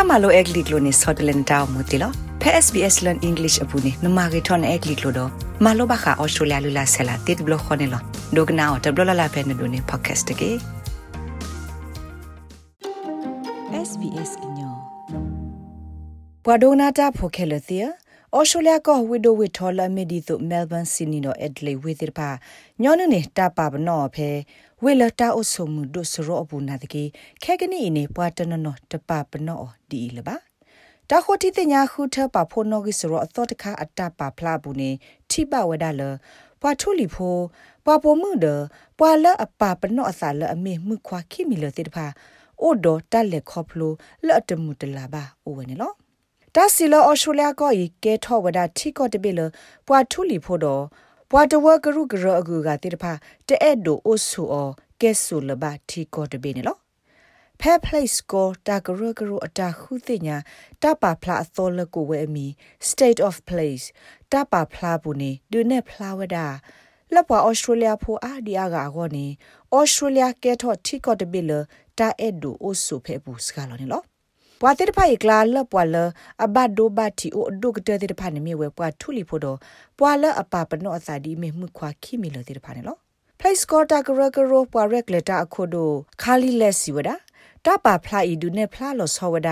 တာမလိုအက်ကလစ်လိုနေဆော့တလန်တောင်းမူတီလောဖဲ SBS learn english အပူနေနမဂီထွန်အက်ကလစ်လိုတော့မလိုဘခါအော်စတြေးလျလူလာဆလာတစ်ဘလခွန်နေလောဒုကနာတော့ဘလလာဖဲနေဒိုနေ podcast တကေ SBS ညောဘဝဒိုနာတာဖိုခဲလသီအော်စတြေးလျကဝီဒိုဝီထော်လာမီဒီသို့မဲလ်ဘန်စီနီနိုအက်ဒလီဝီသစ်ပါညောနနေတာပါဘနောဖဲ ဝေလတာအဆုမှုဒုစရောအပူနာတကေခဲကနီနေပွားတနနောတပပနောဒီလပါတာခိုတီတညာခုထပါဖိုနောဂိစရောအသောတခါအတပါဖလာဘူးနေထိပဝဒလပွာထုလီဖိုပွာပိုမှုဒပွာလအပပနောအစာလအမေမှုခွာခိမီလတိတဖာအိုဒတက်လက်ခေါပလိုလတ်တမှုတလာပါအိုဝနေလောတာစီလောအော်စတြေးလျကိုကဲထောဝဒထိကောတပိလပွာထုလီဖိုတော့ ပွာတဝကရုကရအကူကတိတဖာတဲ့ဒိုအိုဆူအောကဲဆူလဘတီကောတပိနေလော fair place ကိုတာကရကရအတာခုသိညာတပါဖလာအသောလကိုဝဲအမီ state of place တပါဖလာဘူးနေဒုနေဖလာဝဒါလက်ပွားဩစတြေးလျဖိုအာဒီယာကအောနေဩစတြေးလျကဲထော့တီကောတပိလတာအဲ့ဒိုအိုဆူဖဲဘူးစကလောနေလော ပွာတိတဖိုင်ကလာလပွာလအဘဒိုဘတီအိုဒုကတဲ့တိတဖာနေမြေဝဲပွာထူလီဖို့တော့ပွာလအပပနောအစာဒီမေမှုခွာခိမီလတိတဖာနေလော play score ta gro gro ပွာရက်လက်တာအခုတို့ခါလီလက်စီဝဒါတပါဖလာဤဒုနေဖလာလောဆောဝဒ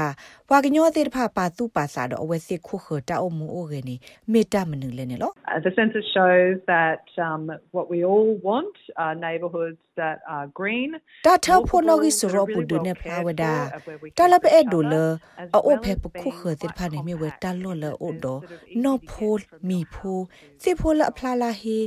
ဝါကညောသေးတဖပါသူပါစာတော့အဝဲစစ်ခုခတာအမှုအိုကနေမေတ္တမနုလဲနေလော The census shows that um, what we all want are neighbourhoods that are green. တာထဖို့နောဂီစရောပူဒုနေဖလာဝဒတာလပအဲ့ဒိုလအိုဖေပခုခတဲ့ဖာနေမြဝဲတာလောလအိုဒနောဖိုမီဖိုစေဖိုလအဖလာလာဟီ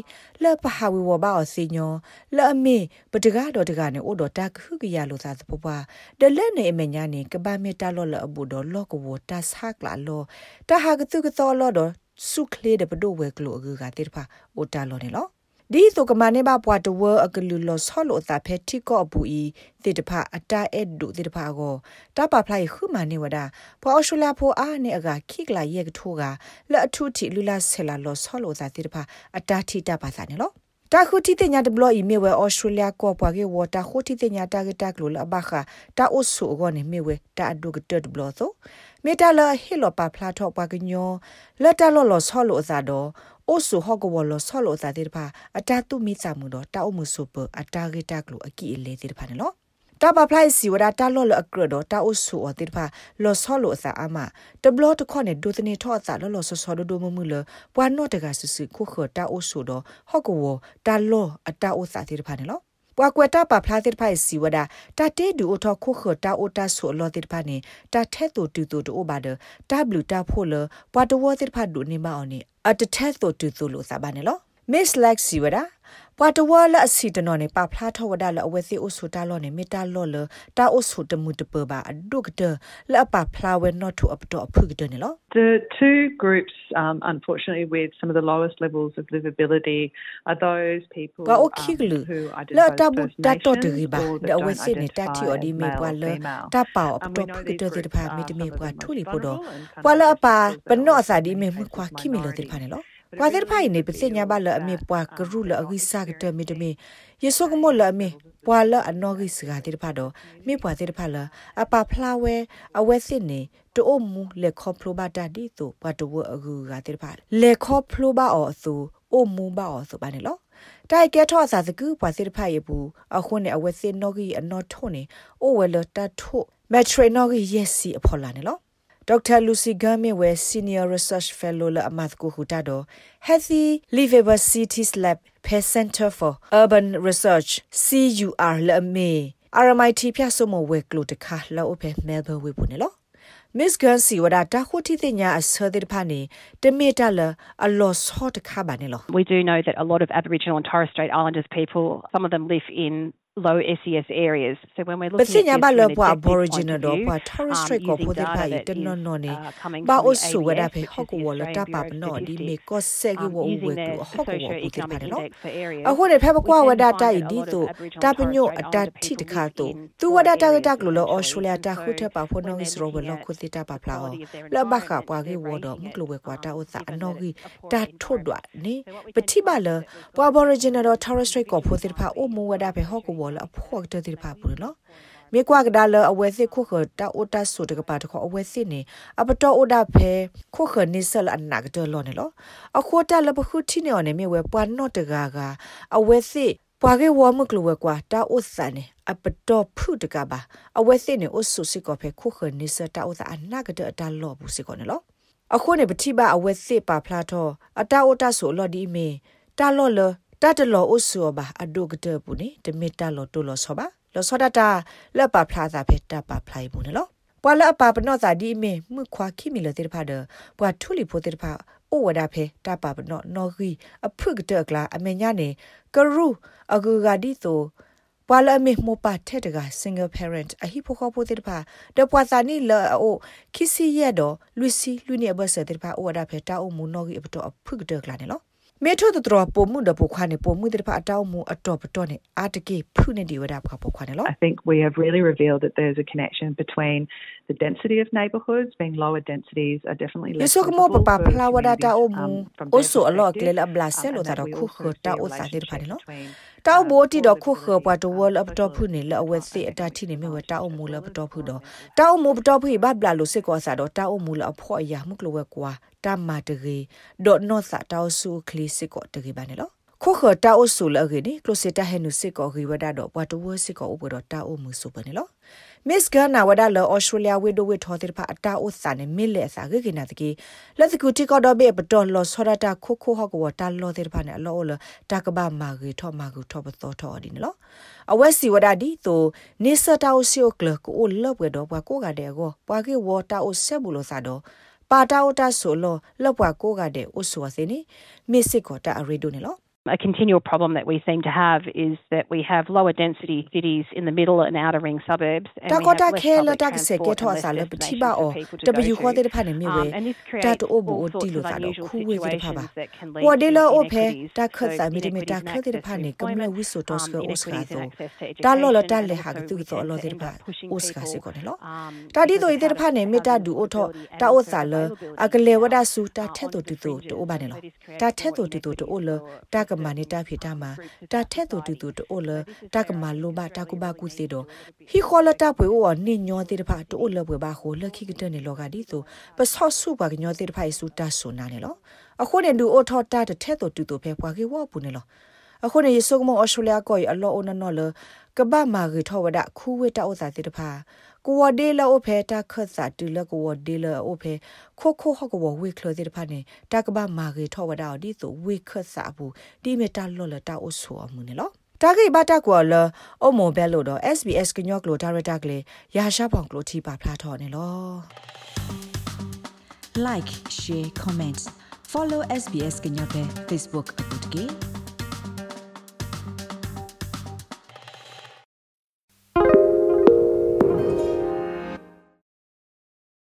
လပဟာဝီဝဘာအစီညောလအမေပတကားတော့တကားနေအိုဒတာခုကရလိုသာသပပွားဒလက်နေအမညာနေကဘာမေတာလောလအဘူဒေါ်လောကဝတာဆာကလာလောတာဟာကတုကသောလောဒေါ်စုခလေတဲ့ဘဒိုဝဲကလိုအကူကတိဖာအိုတာလောနေလောဒီဆိုကမနေပါပွားတဝအကလူလောဆောလိုတာဖက်တီကောဘူဤတိတဖာအတာအဲ့ဒုတိတဖာကိုတပါဖလိုက်ခုမနေဝဒပေါ်အရှူလာဖိုအားနေအကခိကလာရဲ့ကထိုးကလက်အထုတီလူလာဆဲလာလောဆောလိုတာတိတဖာအတာတီတပါစာနေလော တာခုတီတညာတဘလို့ဤမြေဝဲဩစတြေးလျကောပွားကေဝတာခုတီတညာတာဂက်တက်လို့လဘခတာအိုဆူဂောနေမြေဝဲတာအဒုကတက်ဘလို့ဆိုမေတာလဟီလောပါဖလာထောပွားကညောလက်တလောလောဆောလို့အစားတော့အိုဆူဟော့ကဝလောဆောလို့အစားတဲ့ဖာအတာတုမိစာမှုတော့တာအုံမှုဆူပအတာဂက်တက်လို့အကီအလေတဲ့ဖာနော် တာပါဖလိုက်စီဝဒတာလောလအကရဒတာအဆူအတိဖာလောဆောလောစာအမတဘလတခွနဲ့ဒုတနေထောအစာလောလောဆောဆောဒိုမမှုလပွာနော့တကဆဆခုခတာအဆူတော့ဟော့ကဝတာလောအတာအစာတိဖာနေလောပွာကွယ်တာပါဖလားတဲ့ဖိုင်စီဝဒတာတေဒူအထခုခတာအိုတာဆိုလောတဲ့ဖာနေတာထဲတူတူတူတိုဘာဒတာဘလူတာဖိုလပွာတဝတဲ့ဖာဒူနေမအောင်နေအတထဲတူတူတူလို့စာပါနေလော Miss Lexi wada ပွာတဝလအစီတနော်နေပဖလားထဝဒလအဝဲစီအိုဆူတာလောနေမီတာလောလတာအိုဆူတမှုတပပါအဒုကတလပဖလားဝဲ not to up to အဖုကတနေလော The two groups um unfortunately with some of the lowest levels of livability are those people ka okiglu la ta bu ta to de ba da we se ne ta ti odi me bwa le ta pa up to phu ke de de ba mi de me bwa thu li po do bwa la pa pa no sa di me mu kwa ki mi lo de ba ne lo ပွာတဲ့ဖိုင်နေပစညာဘလအမေပွာကရုလအဂိစာကတမီတမီယေဆုကမောလအမေပွာလအနောဂိစကတိဖာတော့မေပွာတဲ့ဖာလအပဖလာဝဲအဝဲစစ်နေတိုမူလေခေါဖလိုဘာတာဒီတူပွာတဝအဂူကတဲ့ဖာလေခေါဖလိုဘာအောသူအိုမူဘာအောဆိုပါနေလောတိုက်ကဲထော့စာစကူပွာစစ်ဖာရဘူးအခုနဲ့အဝဲစစ်နောဂိအနောထုံနေအိုဝဲလတထုမက်ထရီနောဂိယက်စီအဖော်လာနေလော Dr. Lucy Gami we Senior Research Fellow la amath ko hutado Healthy Livable Cities Lab Pe Center for Urban Research CUR la me RMIT ဖြတ်ဆုမဝဲကလို့တခါလောအဖေ Melbourne ဝေဘူးနေလော Miss Gansi wada ta khoti te nya asade pha ni temeta la a los hot kha ba ne lo We do know that a lot of Aboriginal and Torres Strait Islanders people some of them live in low SES areas. So when we're looking at this ba lo pa aboriginal do pa Torres Strait ko pho de pa i de no no ne ba o su wa da phe hok wo lo ta pa no di me ko se gi wo we ko hok wo pu de pa no a ho de phe ba kwa wa da ta i di to ta pa nyo a ta thi de kha to tu wa da ta ta lo lo Australia ta khu the pa pho no gi ro lo khu ti ta pa pla o la ba kha pa gi wo do mu lo we kwa ta o sa no gi ta thot dwa ne pa thi ba lo pa aboriginal do Torres Strait ko pho de pa o mu wa da phe hok wo ဘောလအဖို့တတိဖာပူနော်မေကွာကဒါလအဝဲစစ်ခုခတာအိုတာဆုတကပါတခအဝဲစစ်နေအပတော်အိုဒါဖဲခုခနိဆလအနာကတလောနေလောအခိုတာလပခုတီနေော်နေမြေဝဲပွားနော့တကာကအဝဲစစ်ပွားကေဝမကလဝကွာတာအိုဆန်နေအပတော်ဖုတကပါအဝဲစစ်နေအိုဆုစစ်ကောဖဲခုခနိဆတာအိုသာအနာကတအတလောဘူးစစ်ကောနေလောအခုနေပတိပါအဝဲစစ်ပါဖလာတော့အတာအိုတာဆိုလော်ဒီမေတာလော်လ တတလောအိုဆူဘာအဒုကတပူနေတမီတာလော်တိုလော်ဆောပါလောစောဒတာလက်ပါဖလာသာဖေတာပါဖလိုက်ဘူးနော်ပွာလအပါပနောသာဒီမေမှုခွာခိမီလတေဖာဒပွာထူလီဖိုတေဖာအိုဝဒါဖေတာပါပနောနော်ဂီအဖုကတကလာအမေညာနေကရူအဂူဂါဒီတိုပွာလအမေမောပါတဲ့တက single parent အဟိဖိုခောဖိုတေဖာတပွာသာနီလောအိုခီစီရတော့လူစီလူနေဘဆတေဖာအိုဝဒါဖေတာအိုမူနော်ဂီအပတော့အဖုကတကလာနေလော မေထိုတတော်ပုံမှုတပုခွာနေပုံမှုတပအတောင်းမှုအတော်ပတော်နေအာတကေဖုနေဒီဝဒပပုခွာနေလော I think we have really revealed that there's a connection between the density of neighborhoods being lower densities are definitely less Yesok mo papa pla wada ta o mu also a lot klela bla selo ta khu khu ta o sa dir phane lo တော က်ဘိုတီတော့ခုခပွားတဝလပ်တော့ဖုနေလအဝဲစီအတာတီနေမြဝတောက်မူလပ်တော့ဖုတော့တောက်မူပတော့ဖုဘဘလာလို့စစ်ကောစာတော့တောက်မူလအဖို့အရာမှုကလဝဲကွာတမတရေဒေါ်နော့စာတောက်စုခလီစစ်ကောတရေပါနေလို့ ခုခတာအိုဆူလဂေနီကလိုစတာဟဲနုစစ်ကောဂီဝဒါတော့ဘွာတဝစစ်ကောဥပတော့တာအိုမှုစုပနေလို့ Miss Ghana wada lo Australia we do we tho tir pha ata o sa ne mil le sa ge ge na de la de ku ti ko do be ba do lo so da ta kho kho ho ko ta lo tir pha ne lo lo ta ka ba ma ge tho ma gu tho ba tho tho di ne lo a we si wada di to ni sa ta o si o kle ko o lo we do bwa ko ga de go bwa ge wo ta o se bu lo sa do ပါတာဝတာဆိုလို့လောက်ပွားကိုကတဲ့ဥစွာစင်းနိမစ်စစ်ကိုတာအရီဒိုနေလို့ A continual problem that we seem to have is that we have lower density cities in the middle and outer ring suburbs and we have less public transport and less destinations for people to go to. Um, and this creates all sorts of unusual situations that can lead to inequities. So inequities in access to employment, um, inequities in access to education, and also we tend to end up pushing people um, တာဒီတို့တဲ့ဖာနေမေတာဒူအိုထောတာအိုစာလအကလေဝဒဆူတာထက်တူတူတိုးပါနေလောတာထက်တူတူတိုးလတာကမာနေတာဖိတာမှာတာထဲ့တူတူတူတိုလတာကမာလိုဘာတာကုဘာကုစီတော့ဟီခေါ်လတာပွေဝနိညောတိတဖာတိုလပွေဘာခိုလခိကတနေလောကဒီဆိုပဆော့ဆုဘာကညောတိတဖာဆူတာဆိုနာနေလောအခုနေဒူအိုထောတာတဲ့ထဲ့တူတူဖဲပွားကေဝပူနေလောအခုနေရဆုကမောအော်စတြေးလျကိုအလောအနနော်လကဘာမာဂီထောဝဒခူဝေတာဥစာတိတဖာ ကိုဝဒေလာအိုဖေတာခတ်စာတူလကိုဝဒေလာအိုဖေခိုခိုဟကဝဝေခလတိတဖာနေတာကဘာမာဂီထောဝဒဒီဆိုဝေခတ်စာဘူးဒီမီတာလောလတာအိုဆူအမှုနေလောတာဂိဘတာကွာလအမိုဘဲလို့တော့ SBS ကညော့ကလိုဒါရတာကလေးရာရှာဖောင်ကလိုတီပါဖလာထော်နေလော like share comments follow SBS ကညော့ပဲ Facebook အပုတ်ကြီး